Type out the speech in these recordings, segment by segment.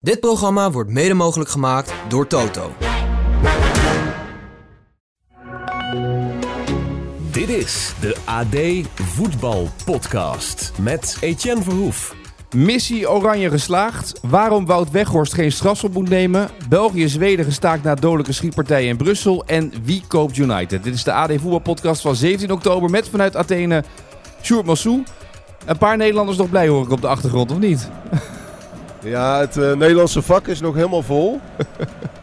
Dit programma wordt mede mogelijk gemaakt door Toto. Dit is de AD Voetbal Podcast met Etienne Verhoef. Missie Oranje geslaagd. Waarom Wout Weghorst geen strafschop moet nemen. België-Zweden gestaakt na dodelijke schietpartij in Brussel. En wie koopt United? Dit is de AD Voetbalpodcast van 17 oktober met vanuit Athene Sjoerd Massou. Een paar Nederlanders nog blij hoor ik op de achtergrond, of niet? Ja, het eh, Nederlandse vak is nog helemaal vol.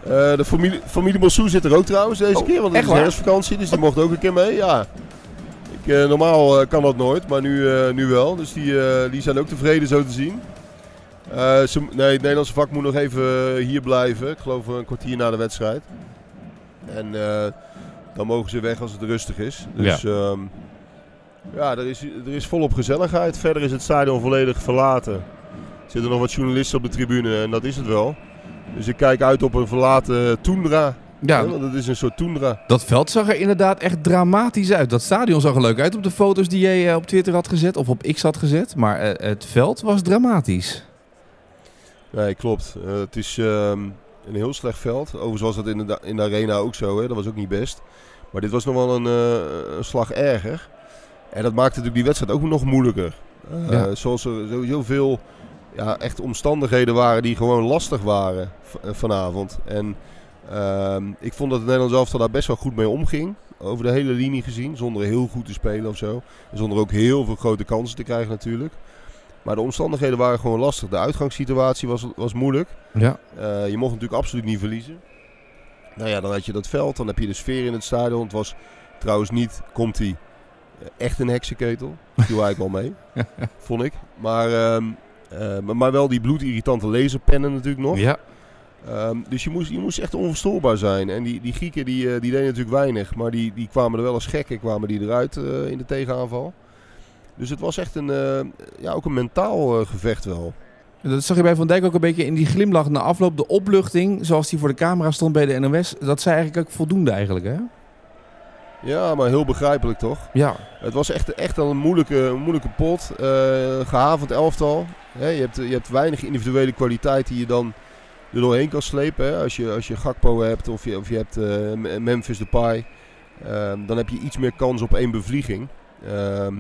Eh, de familie, familie Massou zit er ook trouwens deze Oh, keer, want het is herfstvakantie, dus die mocht ook een keer mee. Ja. Ik, eh, normaal kan dat nooit, maar nu, nu wel. Dus die, die zijn ook tevreden zo te zien. Ze, nee, het Nederlandse vak moet nog even hier blijven. Ik geloof een kwartier na de wedstrijd. En dan mogen ze weg als het rustig is. Dus ja, ja er, is, er is volop gezelligheid. Verder is het stadion volledig verlaten. Er zitten nog wat journalisten op de tribune en dat is het wel. Dus ik kijk uit op een verlaten toendra. Ja, want het is een soort toendra. dat veld zag er inderdaad echt dramatisch uit. Dat stadion zag er leuk uit op de foto's die jij eh, op Twitter had gezet of op X had gezet. Maar eh, het veld was dramatisch. Nee, klopt. Eh, het is ehm, een heel slecht veld. Overigens was dat in de, in de arena ook zo. Hè. Dat was ook niet best. Maar dit was nog wel een, een slag erger. En dat maakte natuurlijk die wedstrijd ook nog moeilijker. Ja. Zoals er sowieso veel ja, echt omstandigheden waren die gewoon lastig waren eh, vanavond. En ehm, ik vond dat het Nederlands elftal daar best wel goed mee omging. Over de hele linie gezien. Zonder heel goed te spelen of zo. En zonder ook heel veel grote kansen te krijgen natuurlijk. Maar de omstandigheden waren gewoon lastig. De uitgangssituatie was, was moeilijk. Ja. Eh, je mocht natuurlijk absoluut niet verliezen. Nou ja, dan had je dat veld, dan heb je de sfeer in het stadion. Het was trouwens niet, komt hij, echt een heksenketel. Viel eigenlijk wel mee, vond ik. Maar, ehm, eh, maar- maar wel die bloedirritante laserpennen natuurlijk nog. Ja. Ehm, dus je moest, je moest echt onverstoorbaar zijn. En die, die Grieken die, eh, die deden natuurlijk weinig. Maar die, die kwamen er wel als gekken kwamen die eruit eh, in de tegenaanval. Dus het was echt een, eh, ja, ook een mentaal eh, gevecht wel. Dat zag je bij Van Dijk ook een beetje in die glimlach na afloop. De opluchting, zoals die voor de camera stond bij de NOS. Dat zei eigenlijk ook voldoende eigenlijk, hè? Ja, maar heel begrijpelijk toch? Ja. Het was echt, echt al een moeilijke, moeilijke pot. eh, gehavend elftal. Hè, je, hebt, je hebt weinig individuele kwaliteit die je dan er doorheen kan slepen. Hè. Als, je, als je Gakpo hebt of je, of je hebt eh, Memphis Depay. ehm, dan heb je iets meer kans op één bevlieging. Ehm,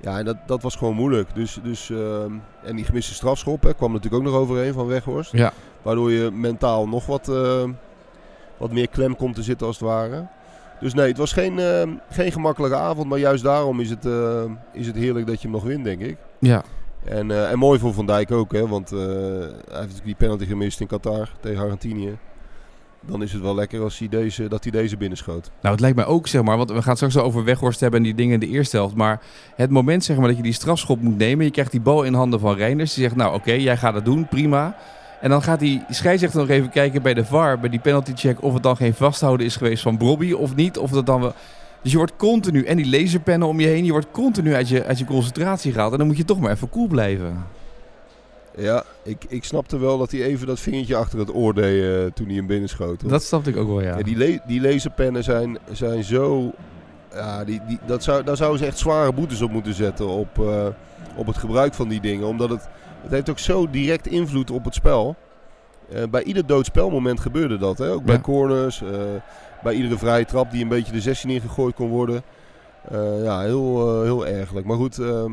ja, en dat, dat was gewoon moeilijk. Dus, dus, ehm, en die gemiste strafschop hè, kwam natuurlijk ook nog overheen van Weghorst. Ja. Waardoor je mentaal nog wat, wat meer klem komt te zitten als het ware. Dus nee, het was geen, geen gemakkelijke avond. Maar juist daarom is het, is het heerlijk dat je hem nog wint, denk ik. Ja. En, eh, en mooi voor Van Dijk ook, hè, want eh, hij heeft natuurlijk die penalty gemist in Qatar tegen Argentinië. Dan is het wel lekker als hij deze, dat hij deze binnenschoot. Nou, het lijkt mij ook, zeg maar, want we gaan straks over Weghorst hebben en die dingen in de eerste helft. Maar het moment, zeg maar, dat je die strafschop moet nemen. Je krijgt die bal in handen van Reinders. Die zegt, nou oké, jij gaat het doen, prima. En dan gaat die scheidsrechter nog even kijken bij de VAR, bij die penalty check, of het dan geen vasthouden is geweest van Brobby of niet. Of dat dan wel... Dus je wordt continu, en die laserpennen om je heen, je wordt continu uit je, uit je concentratie gehaald. En dan moet je toch maar even cool blijven. Ja, ik, ik snapte wel dat hij even dat vingertje achter het oor deed eh, toen hij hem binnenschoot. hoor. Dat snapte ik ook wel, ja. Ja, die, le die laserpennen zijn, zijn zo... Ja, die, die, dat zou, daar zouden ze echt zware boetes op moeten zetten op, eh, op het gebruik van die dingen. Omdat het, het heeft ook zo direct invloed op het spel. Eh, bij ieder doodspelmoment gebeurde dat. Hè? Ook bij Ja. corners, bij iedere vrije trap die een beetje de 16 ingegooid kon worden. Eh, ja, heel, eh, heel ergelijk. Maar goed, ehm,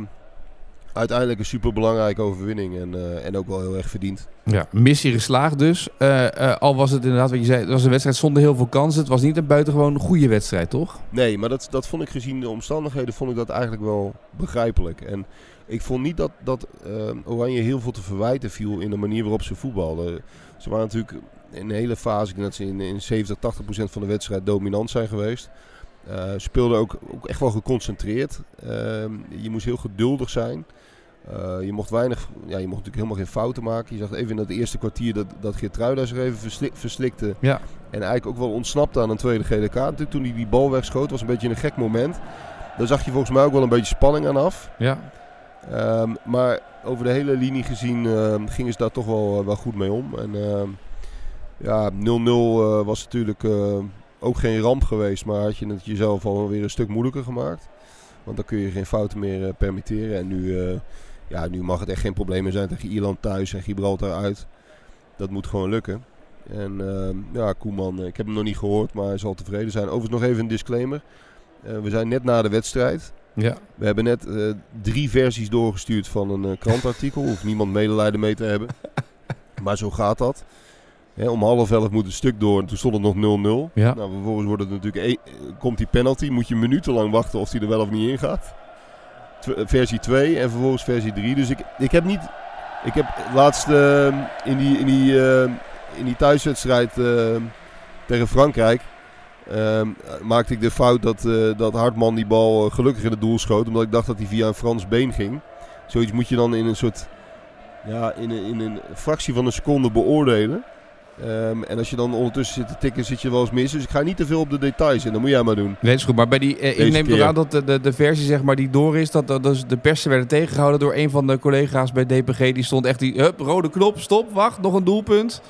uiteindelijk een superbelangrijke overwinning. En, eh, en ook wel heel erg verdiend. Ja, missie geslaagd dus. Al was het inderdaad wat je zei, het was een wedstrijd zonder heel veel kansen. Het was niet een buitengewoon goede wedstrijd, toch? Nee, maar dat, dat vond ik gezien de omstandigheden vond ik dat eigenlijk wel begrijpelijk. En ik vond niet dat, dat eh, Oranje heel veel te verwijten viel in de manier waarop ze voetbalden. Ze waren natuurlijk in een hele fase, ik denk dat ze in, in 70, 80 procent van de wedstrijd dominant zijn geweest. Eh speelden ook, ook echt wel geconcentreerd. Ehm, je moest heel geduldig zijn. Eh, je mocht weinig, ja, je mocht natuurlijk helemaal geen fouten maken. Je zag even in dat eerste kwartier dat, dat Geertruida zich even verslik- verslikte. Ja. En eigenlijk ook wel ontsnapte aan een tweede gele kaart. Toen hij die bal wegschoot, was een beetje een gek moment. Daar zag je volgens mij ook wel een beetje spanning aan af. Ja. Ehm, maar over de hele linie gezien ehm, gingen ze daar toch wel, eh, wel goed mee om. En ja, 0-0 eh, was natuurlijk eh, ook geen ramp geweest. Maar had je het jezelf alweer een stuk moeilijker gemaakt. Want dan kun je geen fouten meer eh, permitteren. En nu, ja, nu mag het echt geen probleem meer zijn tegen Ierland thuis en Gibraltar uit. dat moet gewoon lukken. En ja, Koeman, ik heb hem nog niet gehoord, maar hij zal tevreden zijn. Overigens nog even een disclaimer. We zijn net na de wedstrijd. Ja. We hebben net drie versies doorgestuurd van een krantartikel. Hoeft niemand medelijden mee te hebben. maar zo gaat dat. Hè, om half elf moet het stuk door en toen stond het nog 0-0. Ja. Nou, vervolgens wordt het natuurlijk e- komt die penalty. Moet je minutenlang wachten of die er wel of niet in gaat. Tw- eh, versie 2 en vervolgens versie 3. Dus ik, ik heb niet... Ik heb laatst eh, in, die, in, die, eh, in die thuiswedstrijd tegen Frankrijk... maakte ik de fout dat, dat Hartman die bal gelukkig in het doel schoot. Omdat ik dacht dat hij via een Frans been ging. Zoiets moet je dan in een soort... Ja, in een, in een fractie van een seconde beoordelen. Ehm, en als je dan ondertussen zit te tikken, zit je wel eens mis. Dus ik ga niet te veel op de details in. Dat moet jij maar doen. Nee, is goed. Maar bij die, eh, ik neem toch aan dat de, de, de versie zeg maar, die door is, dat, dat dus de persen werden tegengehouden door een van de collega's bij DPG. Die stond echt die, hup, rode knop, stop, wacht, nog een doelpunt.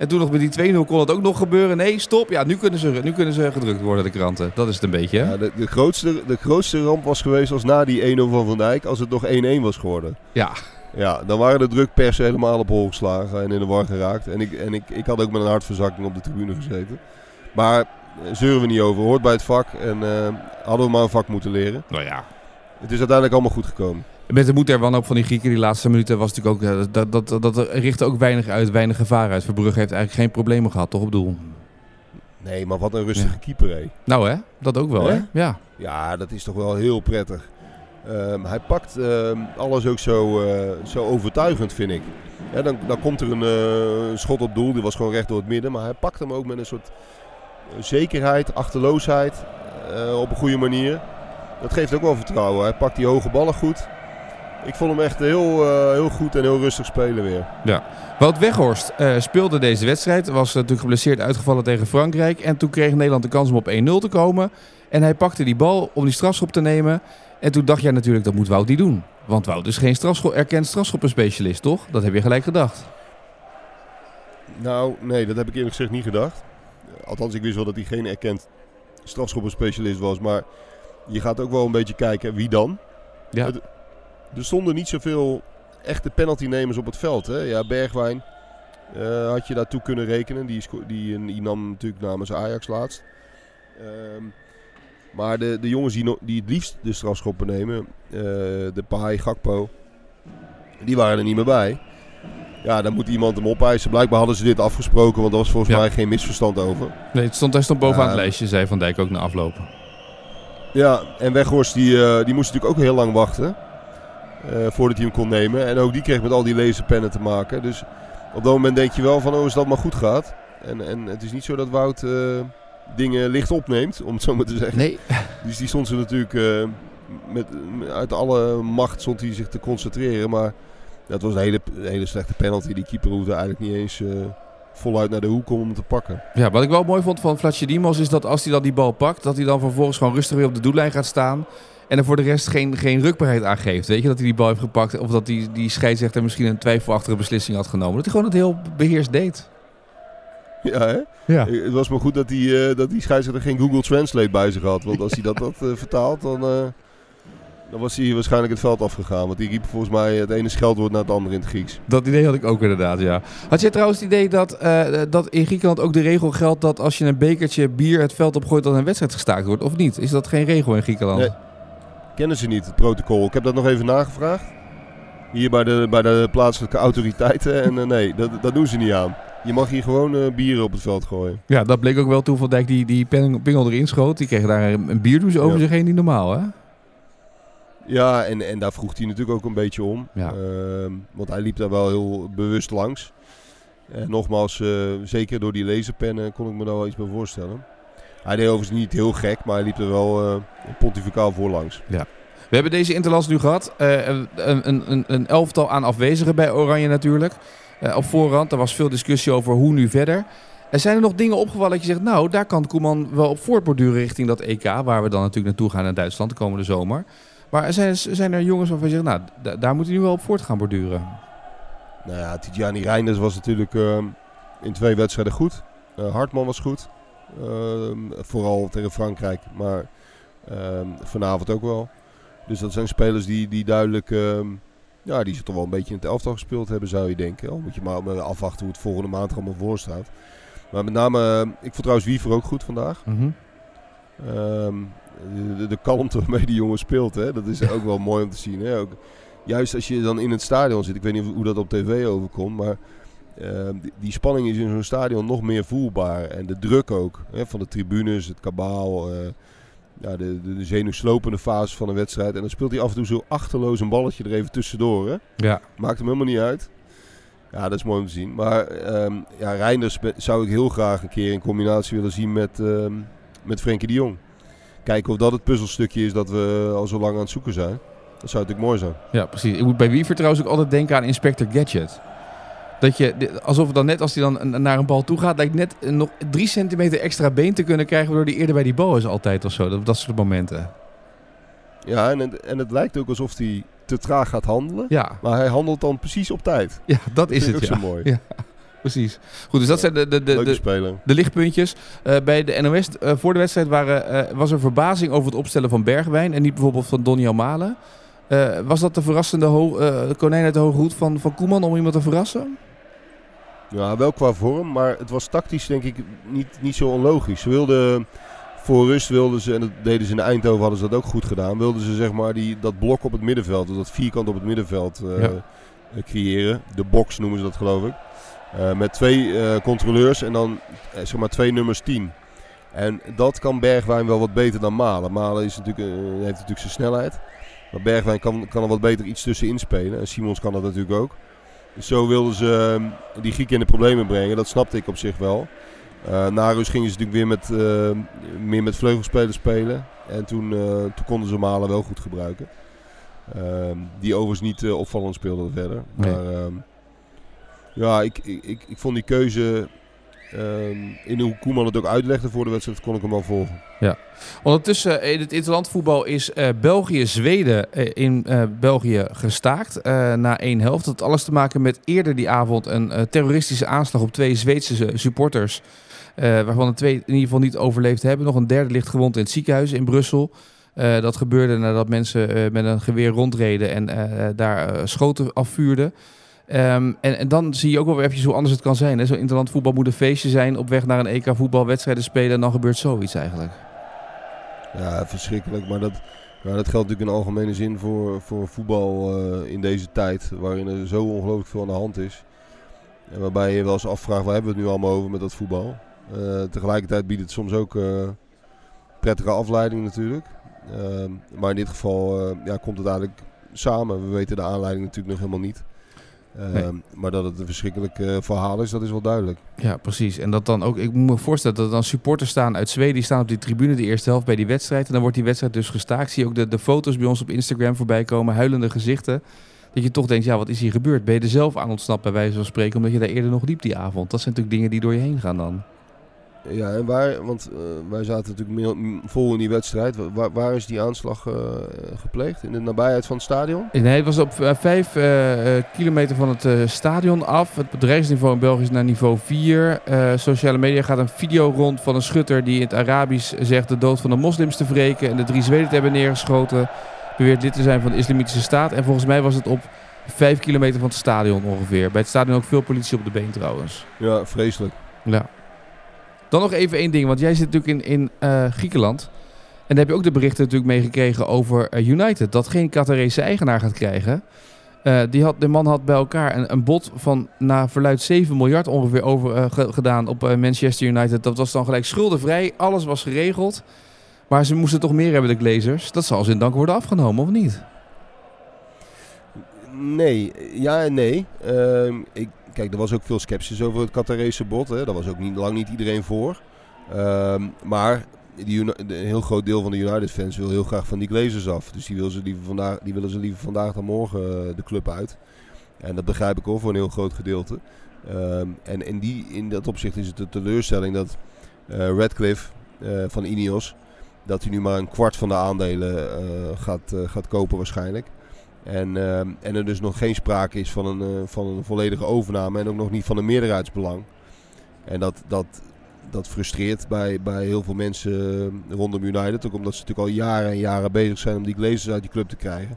En toen nog met die 2-0 kon het ook nog gebeuren. Nee, stop. Ja, nu kunnen ze, nu kunnen ze gedrukt worden, de kranten. Dat is het een beetje, hè? Ja, de, de, grootste, de grootste ramp was geweest als na die 1-0 van Van Dijk, als het nog 1-1 was geworden. Ja. Ja, dan waren de drukpersen helemaal op hol geslagen en in de war geraakt. En ik, en ik, ik had ook met een hartverzakking op de tribune gezeten. Maar eh, zeuren we niet over, hoort bij het vak. En eh, hadden we maar een vak moeten leren. Nou ja. Het is uiteindelijk allemaal goed gekomen. Met de moed der wanhoop van die Grieken die laatste minuten was natuurlijk ook... eh, Dat, dat, dat, dat richtte ook weinig uit, weinig gevaar uit. Verbrugge heeft eigenlijk geen problemen gehad, toch op doel? Nee, maar wat een rustige Ja. keeper, hé. Nou hè, dat ook wel, hè? Hè? Ja. Ja, dat is toch wel heel prettig. Ehm, hij pakt ehm, alles ook zo, eh, zo overtuigend, vind ik. Ja, dan, dan komt er een eh, schot op doel, die was gewoon recht door het midden. Maar hij pakt hem ook met een soort eh, zekerheid, achterloosheid, op een goede manier. Dat geeft ook wel vertrouwen. Hij pakt die hoge ballen goed. Ik vond hem echt heel, heel goed en heel rustig spelen weer. Wout Weghorst speelde deze wedstrijd. Was natuurlijk geblesseerd uitgevallen tegen Frankrijk. En toen kreeg Nederland de kans om op 1-0 te komen. En hij pakte die bal om die strafschop te nemen. En toen dacht jij natuurlijk, dat moet Wout niet doen. Want Wout is geen strafschop, erkend strafschoppenspecialist, toch? Dat heb je gelijk gedacht. Nou, nee, dat heb ik eerlijk gezegd niet gedacht. Althans, ik wist wel dat hij geen erkend strafschoppenspecialist was. Maar je gaat ook wel een beetje kijken wie dan. Ja. Het- Er stonden niet zoveel echte penaltynemers op het veld. Hè? Ja, Bergwijn eh, had je daartoe kunnen rekenen. Die, die, die nam natuurlijk namens Ajax laatst. Ehm, maar de, de jongens die, no- die het liefst de strafschoppen nemen, eh, de Pai, Gakpo, die waren er niet meer bij. Ja, dan moet iemand hem opeisen. Blijkbaar hadden ze dit afgesproken, want er was volgens Ja. mij geen misverstand over. Nee, het stond, hij stond bovenaan het lijstje, zei Van Dijk ook na aflopen. Ja, en Weghorst die, eh, die moest natuurlijk ook heel lang wachten. eh, voordat hij hem kon nemen. En ook die kreeg met al die laserpennen te maken. Dus op dat moment denk je wel van, oh, als dat maar goed gaat. En, en het is niet zo dat Wout dingen licht opneemt, om het zo maar te zeggen. Nee. Dus die stond ze natuurlijk eh, met, uit alle macht stond hij zich te concentreren. Maar dat was een hele, hele slechte penalty. Die keeper hoefde eigenlijk niet eens eh, voluit naar de hoek om hem te pakken. Ja, wat ik wel mooi vond van Dimos is dat als hij dan die bal pakt, dat hij dan vervolgens gewoon rustig weer op de doellijn gaat staan. En er voor de rest geen, geen rukbaarheid aangeeft. Weet je, dat hij die bal heeft gepakt. Of dat die, die scheidsrechter misschien een twijfelachtige beslissing had genomen. Dat hij gewoon het heel beheerst deed. Ja, hè? Ja. Eh, Het was maar goed dat die, eh, dat die scheidsrechter geen Google Translate bij zich had. Want als hij dat had eh, vertaald, dan, dan was hij waarschijnlijk het veld afgegaan. Want die riep volgens mij het ene scheldwoord naar het andere in het Grieks. Dat idee had ik ook inderdaad, ja. Had jij trouwens het idee dat, dat in Griekenland ook de regel geldt dat als je een bekertje bier het veld opgooit, dat een wedstrijd gestaakt wordt? Of niet? Is dat geen regel in Griekenland? Nee. Kennen ze niet, het protocol. Ik heb dat nog even nagevraagd. Hier bij de, bij de plaatselijke autoriteiten. En nee, dat, dat doen ze niet aan. Je mag hier gewoon eh, bieren op het veld gooien. Ja, dat bleek ook wel toen Van Dijk die, die pingel erin schoot. Die kreeg daar een, een bierdouche over Ja. zich heen, niet normaal hè? Ja, en, en daar vroeg hij natuurlijk ook een beetje om. Ja. Ehm, want hij liep daar wel heel bewust langs. En nogmaals, eh, zeker door die laserpennen kon ik me daar wel iets bij voorstellen. Hij deed overigens niet heel gek, maar hij liep er wel eh pontificaal voorlangs. We hebben deze interlands nu gehad. Eh, een, een, een elftal aan afwezigen bij Oranje natuurlijk. Eh, op voorhand, er was veel discussie over hoe nu verder. Er zijn er nog dingen opgevallen dat je zegt... nou, daar kan Koeman wel op voortborduren richting dat EK... waar we dan natuurlijk naartoe gaan in Duitsland de komende zomer. Maar zijn, zijn er jongens waarvan je zegt... nou, da- daar moet hij nu wel op voort gaan borduren. Nou ja, Tidjani Reinders was natuurlijk ehm, in twee wedstrijden goed. Eh, Hartman was goed. Ehm, vooral tegen Frankrijk, maar ehm, vanavond ook wel. Dus dat zijn spelers die, die duidelijk Ja, die ze toch wel een beetje in het elftal gespeeld hebben, zou je denken. Al moet je maar maar afwachten hoe het volgende maand er allemaal voor staat. Maar met name, eh, ik vond trouwens Wiever ook goed vandaag. Mhm. Ehm, de, de kalmte waarmee die jongen speelt, hè, dat is ook wel mooi om te zien. Hè. Ook, juist als je dan in het stadion zit, ik weet niet hoe dat op tv overkomt, maar ehm, die, die spanning is in zo'n stadion nog meer voelbaar. En de druk ook, hè, van de tribunes, het kabaal, eh, ja, de, de, de zenuwslopende fase van een wedstrijd. En dan speelt hij af en toe zo achterloos een balletje er even tussendoor. Hè. Ja. Maakt hem helemaal niet uit. Ja, dat is mooi om te zien. Maar ehm ja, Reinders zou ik heel graag een keer in combinatie willen zien met, ehm met Frenkie de Jong. Kijken of dat het puzzelstukje is dat we al zo lang aan het zoeken zijn. Dat zou natuurlijk mooi zijn. Ja, precies. Ik moet bij Wiever trouwens ook altijd denken aan Inspector Gadget. Dat je, alsof dan net als hij dan naar een bal toe gaat, lijkt net nog drie centimeter extra been te kunnen krijgen, waardoor hij eerder bij die bal is altijd of zo. Dat, dat soort momenten. Ja, en, het- en het lijkt ook alsof hij te traag gaat handelen. Ja, Maar hij handelt dan precies op tijd. ja dat is het. ook Ja. zo mooi. Ja, precies. Goed, dus dat zijn de, de, de, de, lichtpuntjes. Eh, bij de NOS eh, voor de wedstrijd waren, eh, was er verbazing over het opstellen van Bergwijn en niet bijvoorbeeld van Donny Malen. Was dat de verrassende konijn uit de hoge hoed van, van Koeman om iemand te verrassen? Ja, wel qua vorm, maar het was tactisch denk ik niet, niet zo onlogisch. Ze wilden voor rust wilden ze, en dat deden ze in Eindhoven, hadden ze dat ook goed gedaan. Wilden ze zeg maar die, dat blok op het middenveld, dus dat vierkant op het middenveld eh, Ja. eh, creëren. De box noemen ze dat geloof ik. Eh, met twee controleurs en dan zeg maar twee nummers 10. En dat kan Bergwijn wel wat beter dan Malen. Malen is natuurlijk, heeft natuurlijk zijn snelheid. Maar Bergwijn kan, kan er wat beter iets tussenin spelen. En Simons kan dat natuurlijk ook. Zo wilden ze eh, die Grieken in de problemen brengen. Dat snapte ik op zich wel. Eh na rust gingen ze natuurlijk weer met, eh, meer met vleugelspelers spelen. En toen, eh, toen konden ze Malen wel goed gebruiken. Ehm, die overigens niet eh, opvallend speelden verder. Nee. Maar ehm, ja, ik, ik, ik, ik vond die keuze... ehm, in hoe Koeman het ook uitlegde voor de wedstrijd, kon ik hem wel volgen. Ondertussen eh, in het interlandvoetbal is eh, België-Zweden eh, in België gestaakt na één helft. Dat had alles te maken met eerder die avond een terroristische aanslag op twee Zweedse supporters. waarvan de twee in ieder geval niet overleefd hebben. Nog een derde ligt gewond in het ziekenhuis in Brussel. Dat gebeurde nadat mensen met een geweer rondreden en daar schoten afvuurden. Ehm, en, dan zie je ook wel weer eventjes hoe anders het kan zijn. hè. Zo'n interlandvoetbal moet een feestje zijn op weg naar een EK voetbalwedstrijden spelen. En dan gebeurt zoiets eigenlijk. Ja, verschrikkelijk. Maar dat, ja, dat geldt natuurlijk in algemene zin voor, voor voetbal eh, in deze tijd. Waarin er zo ongelooflijk veel aan de hand is. En waarbij je wel eens afvraagt, waar hebben we het nu allemaal over met dat voetbal? Eh, tegelijkertijd biedt het soms ook eh, prettige afleiding natuurlijk. Ehm, maar in dit geval ja, komt het eigenlijk samen. We weten de aanleiding natuurlijk nog helemaal niet. Ehm. Maar dat het een verschrikkelijk eh, verhaal is, dat is wel duidelijk. Ja, precies. En dat dan ook, ik moet me voorstellen dat er dan supporters staan uit Zweden, die staan op die tribune de eerste helft bij die wedstrijd. En dan wordt die wedstrijd dus gestaakt. Zie je ook de, de foto's bij ons op Instagram voorbij komen, huilende gezichten. Dat je toch denkt, ja, wat is hier gebeurd? Ben je er zelf aan ontsnapt bij wijze van spreken, omdat je daar eerder nog liep die avond? Dat zijn natuurlijk dingen die door je heen gaan dan. Ja, en waar, want eh, wij zaten natuurlijk vol in die wedstrijd. Wa- Waar, waar is die aanslag eh, gepleegd? In de nabijheid van het stadion? Nee, het was op eh, vijf kilometer van het stadion af. Het bedrijfsniveau in België is naar niveau 4. Eh, sociale media gaat een video rond van een schutter die in het Arabisch zegt de dood van de moslims te wreken en de drie Zweden te hebben neergeschoten. Beweert lid te zijn van de Islamitische Staat. En volgens mij was het op vijf kilometer van het stadion ongeveer. Bij het stadion ook veel politie op de been trouwens. Ja, vreselijk. Ja. Dan nog even één ding, want jij zit natuurlijk in, in eh, Griekenland. En daar heb je ook de berichten natuurlijk meegekregen over eh, United. Dat geen Qatarese eigenaar gaat krijgen. Eh, die had, de man had bij elkaar een, bod van na verluid 7 miljard ongeveer over, ge- gedaan op Manchester United. Dat was dan gelijk schuldenvrij. Alles was geregeld. Maar ze moesten toch meer hebben, de Glazers. Dat zal als in dank worden afgenomen, of niet? Nee, ja en nee. Ehm, ik, kijk, er was ook veel sceptisch over het Qatarese bod. Hè. Daar was ook niet, lang niet iedereen voor. Ehm, maar die, de- een heel groot deel van de United-fans wil heel graag van die Glazers af. Dus die, ze liever vandaag, die willen ze liever vandaag dan morgen eh, de club uit. En dat begrijp ik ook voor een heel groot gedeelte. Ehm, en in, die, in dat opzicht is het een teleurstelling dat eh Radcliffe eh, van Ineos... dat hij nu maar een kwart van de aandelen gaat, gaat kopen waarschijnlijk. En, ehm, en er dus nog geen sprake is van een, eh, van een volledige overname en ook nog niet van een meerderheidsbelang. En dat, dat, dat frustreert bij, bij heel veel mensen eh, rondom United. Ook omdat ze natuurlijk al jaren en jaren bezig zijn om die Glazers uit die club te krijgen.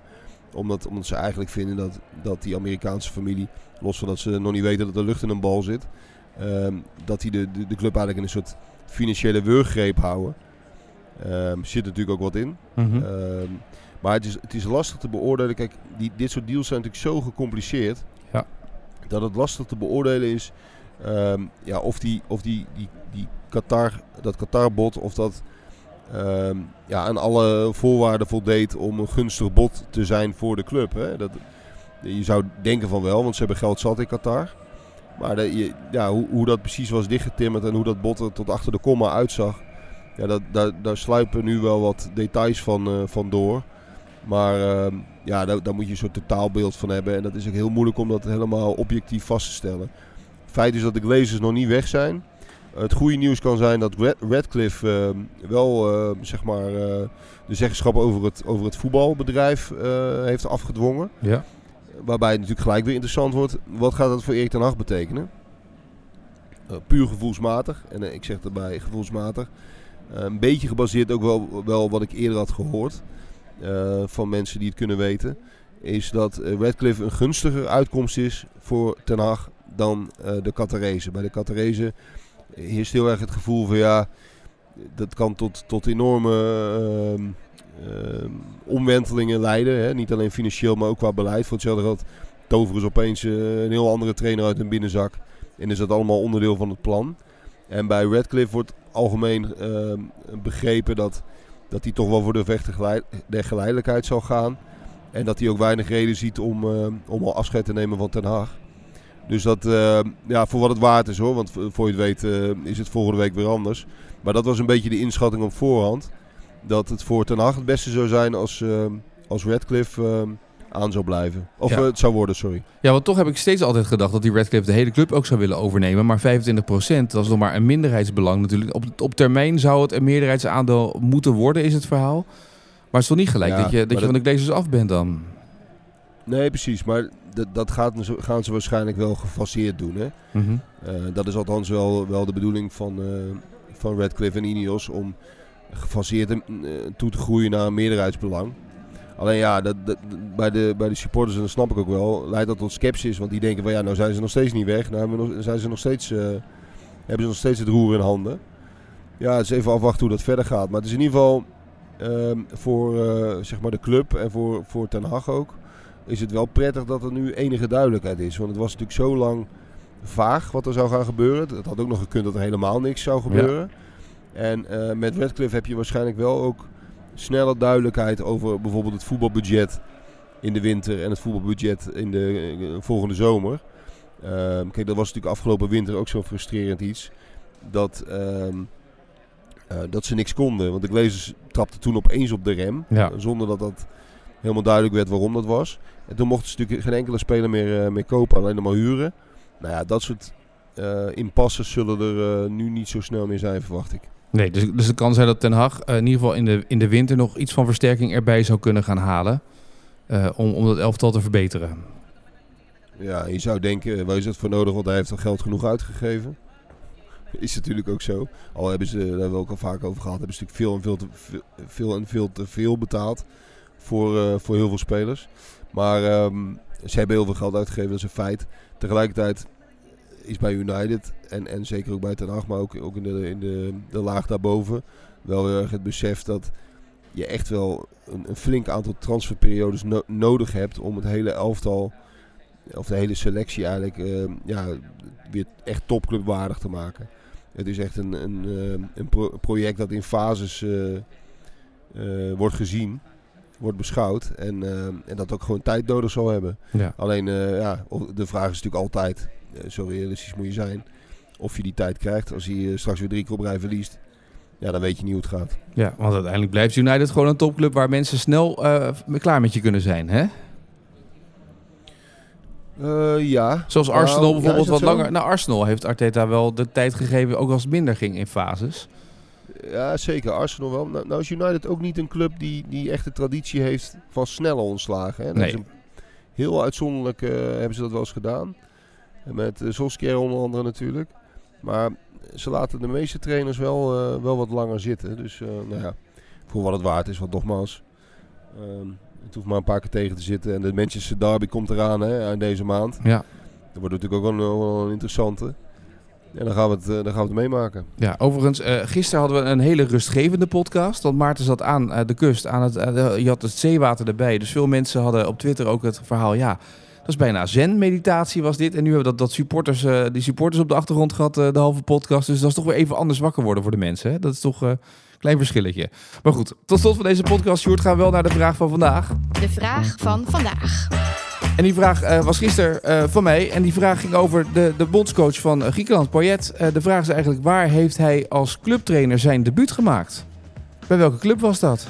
Omdat, omdat ze eigenlijk vinden dat, dat die Amerikaanse familie, los van dat ze nog niet weten dat er lucht in een bal zit, ehm, dat die de, de, de club eigenlijk in een soort financiële wurggreep houden. Ehm zit natuurlijk ook wat in. Ehm, maar het is, het is lastig te beoordelen. Kijk, die, dit soort deals zijn natuurlijk zo gecompliceerd. Ja. Dat het lastig te beoordelen is ehm, ja, of, die, of die, die, die Qatar, dat Qatar-bod of dat ehm, ja, aan alle voorwaarden voldeed om een gunstig bod te zijn voor de club. Hè? Dat, je zou denken van wel, want ze hebben geld zat in Qatar. Maar de, ja, hoe, hoe dat precies was dichtgetimmerd en hoe dat bod er tot achter de komma uitzag. Ja, dat, daar, daar sluipen nu wel wat details van, eh, van door. Maar ehm, ja, daar, daar moet je een soort totaalbeeld van hebben. En dat is ook heel moeilijk om dat helemaal objectief vast te stellen. Feit is dat de Glazers nog niet weg zijn. Het goede nieuws kan zijn dat Radcliffe ehm, wel ehm, zeg maar, eh, de zeggenschap over het, over het voetbalbedrijf eh, heeft afgedwongen. Ja. Waarbij het natuurlijk gelijk weer interessant wordt. Wat gaat dat voor Erik ten Hag betekenen? Eh, puur gevoelsmatig. En ik zeg erbij gevoelsmatig. Een beetje gebaseerd ook wel, wel wat ik eerder had gehoord. Eh, van mensen die het kunnen weten. Is dat eh, Radcliffe een gunstiger uitkomst is voor Ten Hag dan eh, de Qatarezen. Bij de Qatarezen heerst heel erg het gevoel van ja... Dat kan tot, tot enorme ehm, ehm, omwentelingen leiden. Hè? Niet alleen financieel, maar ook qua beleid. Voor hetzelfde geld toveren ze opeens een heel andere trainer uit hun binnenzak. En is dat allemaal onderdeel van het plan. En bij Radcliffe wordt algemeen ehm, begrepen dat, dat hij toch wel voor de geleid- der geleidelijkheid zal gaan. En dat hij ook weinig reden ziet om, ehm, om al afscheid te nemen van Ten Haag. Dus dat, ehm, ja, voor wat het waard is hoor. Want v- voor je het weet eh, is het volgende week weer anders. Maar dat was een beetje de inschatting op voorhand. Dat het voor Ten Hag het beste zou zijn als, als Radcliffe aan zou blijven. Of Ja. eh, het zou worden, sorry. Ja, want toch heb ik steeds altijd gedacht dat die Redcliffe de hele club ook zou willen overnemen. Maar 25% dat is nog maar een minderheidsbelang natuurlijk. Op, op termijn zou het een meerderheidsaandeel moeten worden, is het verhaal. Maar het is toch niet gelijk Ja, dat je, dat je van de Glazers af bent dan? Nee, precies. Maar dat, dat gaat, gaan ze waarschijnlijk wel gefaseerd doen. Hè? Mhm. Eh, dat is althans wel, wel de bedoeling van, eh van Radcliffe en Ineos om gefaseerd toe te groeien naar een meerderheidsbelang. Alleen ja, dat, dat- bij, de, bij de supporters, en dat snap ik ook wel, leidt dat tot sceptisch. Want die denken van ja, nou zijn ze nog steeds niet weg. Nou hebben, we nog, zijn ze nog steeds, eh, hebben ze nog steeds het roer in handen. Ja, het is even afwachten hoe dat verder gaat. Maar het is in ieder geval ehm, voor eh, zeg maar de club en voor, voor Ten Hag ook, is het wel prettig dat er nu enige duidelijkheid is. Want het was natuurlijk zo lang vaag wat er zou gaan gebeuren. Het had ook nog gekund dat er helemaal niks zou gebeuren. En eh, met Radcliffe heb je waarschijnlijk wel ook snelle duidelijkheid over bijvoorbeeld het voetbalbudget in de winter en het voetbalbudget in de eh, volgende zomer. Ehm, kijk, dat was natuurlijk afgelopen winter ook zo'n frustrerend iets. Dat, ehm, eh, dat ze niks konden. Want de Glazers trapten toen opeens op de rem. Ja. Zonder dat dat helemaal duidelijk werd waarom dat was. En toen mochten ze natuurlijk geen enkele speler meer, eh, meer kopen, alleen nog maar huren. Nou ja, dat soort impasses zullen er nu niet zo snel meer zijn, verwacht ik. Nee, dus, dus het kan zijn dat Ten Hag eh, in ieder geval in de, in de winter nog iets van versterking erbij zou kunnen gaan halen. eh, om, om dat elftal te verbeteren. Ja, je zou denken, waar is het voor nodig? Want hij heeft al geld genoeg uitgegeven. Is natuurlijk ook zo. Al hebben ze, daar hebben we ook al vaak over gehad, hebben ze natuurlijk veel en veel te veel, en veel, te veel betaald voor, eh, voor heel veel spelers. Maar ehm, ze hebben heel veel geld uitgegeven, dat is een feit. Tegelijkertijd is bij United, en, en zeker ook bij Ten Hag, maar ook, ook in, de, in de, de laag daarboven, wel heel erg het besef dat je echt wel een, een flink aantal transferperiodes no- nodig hebt om het hele elftal of de hele selectie eigenlijk eh, ja, weer echt topclubwaardig te maken. Het is echt een, een, eh, een pro- project dat in fases eh, eh, wordt gezien, wordt beschouwd en, eh, en dat ook gewoon tijd nodig zal hebben. Ja. Alleen ja, de vraag is natuurlijk altijd, zo realistisch moet je zijn, of je die tijd krijgt. Als hij eh, straks weer drie keer op rij verliest, ja, dan weet je niet hoe het gaat. ja, want uiteindelijk blijft United gewoon een topclub waar mensen snel eh, klaar met je kunnen zijn. Hè? Eh, ja. Zoals Nou, Arsenal bijvoorbeeld wat zo? langer. Nou, Arsenal heeft Arteta wel de tijd gegeven, ook als het minder ging in fases. Ja, zeker. Arsenal wel. Nou, nou is United ook niet een club die, die echt de traditie heeft van snelle ontslagen. Hè. Dat Nee. is een- heel uitzonderlijk eh, hebben ze dat wel eens gedaan. Met uh, Solskjaer onder andere natuurlijk. Maar ze laten de meeste trainers wel, eh, wel wat langer zitten. Dus eh, nou ja, voor wat het waard is. Want nogmaals, ehm, Het hoeft maar een paar keer tegen te zitten. En de Manchester Derby komt eraan hè, eind deze maand. Ja. Dat wordt natuurlijk ook wel een, interessante. En dan gaan we het, eh, dan gaan we het meemaken. Ja, overigens, eh, gisteren hadden we een hele rustgevende podcast. Want Maarten zat aan eh, de kust. Aan het, eh, je had het zeewater erbij. Dus veel mensen hadden op Twitter ook het verhaal. Ja, dat is bijna zen-meditatie was dit. En nu hebben we dat, dat supporters, eh, die supporters op de achtergrond gehad, eh, de halve podcast. Dus dat is toch weer even anders wakker worden voor de mensen. Hè? Dat is toch eh, een klein verschilletje. Maar goed, tot slot van deze podcast, Sjoerd, gaan we wel naar de vraag van vandaag. De vraag van vandaag. En die vraag was gisteren van mij. En die vraag ging over de, de bondscoach van Griekenland, Payet. De vraag is eigenlijk, waar heeft hij als clubtrainer zijn debuut gemaakt? Bij welke club was dat?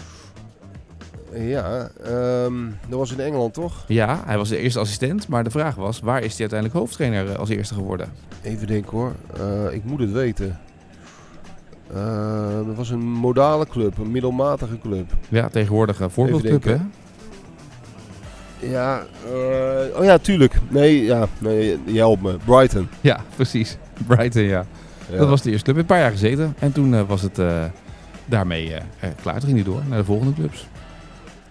Ja, ehm, dat was in Engeland toch? Ja, hij was de eerste assistent. Maar de vraag was, waar is hij uiteindelijk hoofdtrainer eh, als eerste geworden? Even denken hoor. Eh, ik moet het weten. Eh, dat was een modale club, een middelmatige club. Ja, tegenwoordig een voorbeeldclub, hè? Ja, eh, oh ja, tuurlijk. Nee, ja, nee, je helpt me. Brighton. Ja, precies. Brighton, ja. Ja. Dat was de eerste club. Een paar jaar gezeten. En toen eh, was het eh, daarmee eh, eh, klaar. Toen ging hij door naar de volgende clubs.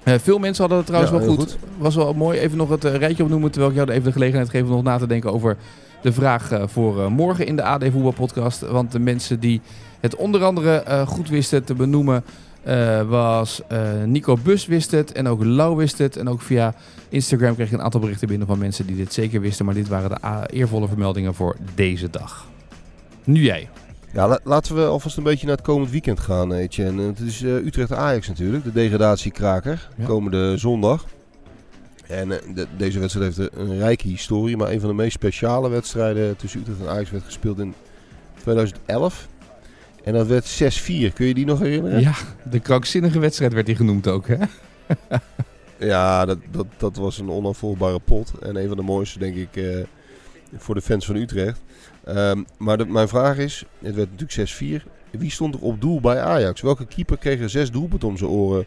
Eh, veel mensen hadden het trouwens Ja, wel goed. Was wel mooi. Even nog het eh, rijtje opnoemen. Terwijl ik jou even de gelegenheid geef om nog na te denken over de vraag eh, voor morgen in de AD Voetbalpodcast. Want de mensen die het onder andere goed wisten te benoemen... eh, was Nico Bus wist het en ook Lau wist het. En ook via Instagram kreeg ik een aantal berichten binnen van mensen die dit zeker wisten. Maar dit waren de eervolle vermeldingen voor deze dag. Nu jij. Ja, la- laten we alvast een beetje naar het komend weekend gaan, eh, Etienne. Het is eh, Utrecht-Ajax natuurlijk, de degradatiekraker, Ja. komende zondag. En eh, de- deze wedstrijd heeft een rijke historie, maar een van de meest speciale wedstrijden tussen Utrecht en Ajax werd gespeeld in 2011. En dat werd 6-4. Kun je die nog herinneren? Ja, de krankzinnige wedstrijd werd hij genoemd ook, hè? Ja, dat, dat, dat was een onafvolgbare pot. En een van de mooiste, denk ik, voor de fans van Utrecht. Ehm, maar mijn vraag is, het werd natuurlijk 6-4. Wie stond er op doel bij Ajax? Welke keeper kreeg er zes doelpunten om zijn oren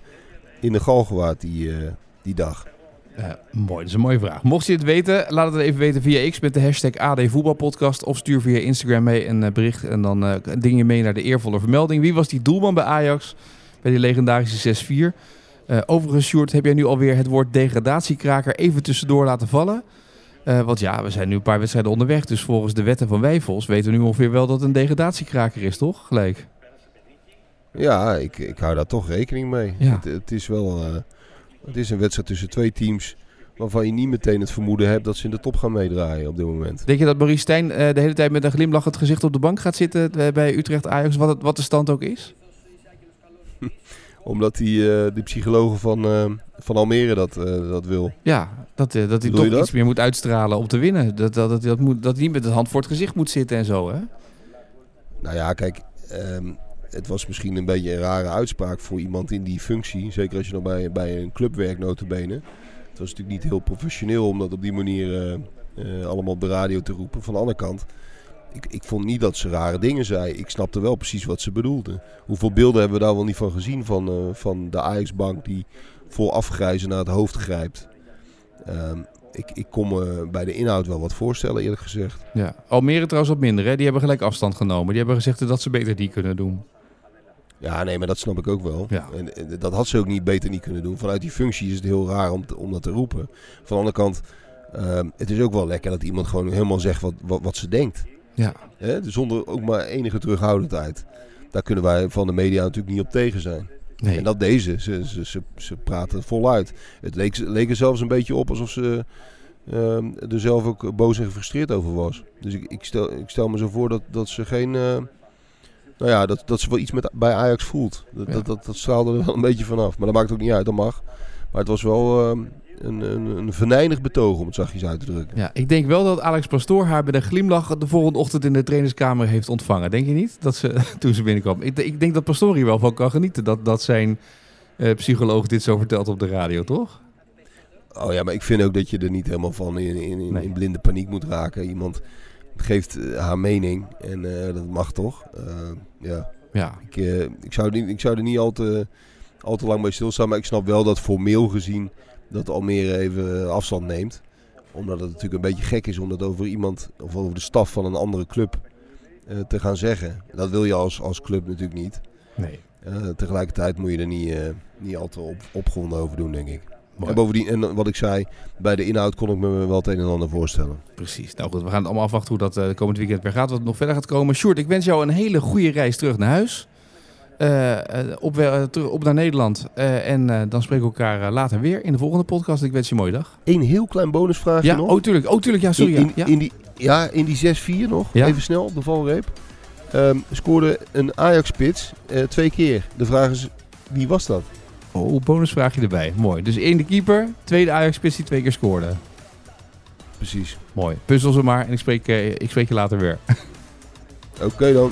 in de Galgenwaard die, eh, die dag? Eh, mooi, dat is een mooie vraag. Mocht je het weten, laat het even weten via X met de hashtag AD Voetbalpodcast. Of stuur via Instagram mee een eh, bericht en dan eh, ding je mee naar de eervolle vermelding. Wie was die doelman bij Ajax? Bij die legendarische 6-4. Eh, overigens, Sjoerd, heb jij nu alweer het woord degradatiekraker even tussendoor laten vallen? Eh, want ja, we zijn nu een paar wedstrijden onderweg. Dus volgens de wetten van Wijfels weten we nu ongeveer wel dat het een degradatiekraker is, toch? Gelijk. Ja, ik, ik hou daar toch rekening mee. Ja. Het, het is wel eh, het is een wedstrijd tussen twee teams waarvan je niet meteen het vermoeden hebt dat ze in de top gaan meedraaien op dit moment. Denk je dat Maurice Stijn eh, de hele tijd met een glimlach het gezicht op de bank gaat zitten bij Utrecht Ajax, wat, het, wat de stand ook is? Omdat die, eh die psychologen van, eh, van Almere dat, eh, dat wil. Ja, dat, dat hij toch dat? iets meer moet uitstralen om te winnen. Dat, dat, dat, dat, moet, dat hij niet met de hand voor het gezicht moet zitten en zo, hè? Nou ja, kijk, ehm, het was misschien een beetje een rare uitspraak voor iemand in die functie. Zeker als je nog bij, bij een club werkt, notabene. Het was natuurlijk niet heel professioneel om dat op die manier allemaal op de radio te roepen. Van de andere kant, ik, ik vond niet dat ze rare dingen zei. Ik snapte wel precies wat ze bedoelde. Hoeveel beelden hebben we daar wel niet van gezien van, eh, van de Ajax-bank die vol afgrijzen naar het hoofd grijpt. Ehm, ik, ik kon me bij de inhoud wel wat voorstellen, eerlijk gezegd. Ja. Almere trouwens wat minder, hè? Die hebben gelijk afstand genomen. Die hebben gezegd dat ze beter die kunnen doen. Ja, nee, maar dat snap ik ook wel. Ja. En, en dat had ze ook niet beter niet kunnen doen. Vanuit die functie is het heel raar om, om dat te roepen. Van de andere kant, ehm, het is ook wel lekker dat iemand gewoon helemaal zegt wat, wat, wat ze denkt. Ja. Hè? Zonder ook maar enige terughoudendheid. Daar kunnen wij van de media natuurlijk niet op tegen zijn. Nee. En dat deze, ze, ze, ze, ze praten voluit. Het leek, leek er zelfs een beetje op alsof ze ehm, er zelf ook boos en gefrustreerd over was. Dus ik, ik, stel, ik stel me zo voor dat, dat ze geen... eh, nou ja, dat, dat ze wel iets met, bij Ajax voelt. Dat, Ja. dat, dat, dat straalde er wel een beetje vanaf. Maar dat maakt ook niet uit, dat mag. Maar het was wel ehm, een, een, een venijnig betoog, om het zachtjes uit te drukken. Ja, ik denk wel dat Alex Pastoor haar met een glimlach de volgende ochtend in de trainerskamer heeft ontvangen. Denk je niet? Dat ze, toen ze binnenkwam. Ik, ik denk dat Pastoor hier wel van kan genieten. Dat, dat zijn eh, psycholoog dit zo vertelt op de radio, toch? Oh ja, maar ik vind ook dat je er niet helemaal van in, in, in, Nee. in blinde paniek moet raken. Iemand geeft eh, haar mening en eh, dat mag toch. Ja. Ja. Ik, ik, zou er niet, ik zou er niet al te, al te lang bij stilstaan. Maar ik snap wel dat formeel gezien dat Almere even afstand neemt. Omdat het natuurlijk een beetje gek is om dat over iemand of over de staf van een andere club eh, te gaan zeggen. Dat wil je als, als club natuurlijk niet. Nee. Eh, tegelijkertijd moet je er niet, eh, niet al te op, opgewonden over doen, denk ik. Mooi. En bovendien, en wat ik zei, bij de inhoud kon ik me wel het een en ander voorstellen. Precies. Nou goed, we gaan het allemaal afwachten hoe dat komend weekend weer gaat. Wat nog verder gaat komen. Sjoerd, ik wens jou een hele goede reis terug naar huis. Eh, eh, op, op naar Nederland. Eh, en dan spreken we elkaar later weer in de volgende podcast. Ik wens je een mooie dag. Eén heel klein bonusvraagje Ja, nog. oh tuurlijk. Oh tuurlijk, ja, sorry. in, in, ja. in die, ja, in die 6-4 nog, Ja. even snel de valreep, ehm, scoorde een Ajax-spits twee keer. De vraag is, wie was dat? Oh, bonusvraagje erbij. Mooi. Dus één de keeper, tweede Ajax-spits die twee keer scoorde. Precies. Mooi. Puzzel ze maar en ik spreek, ik spreek je later weer. Oké dan.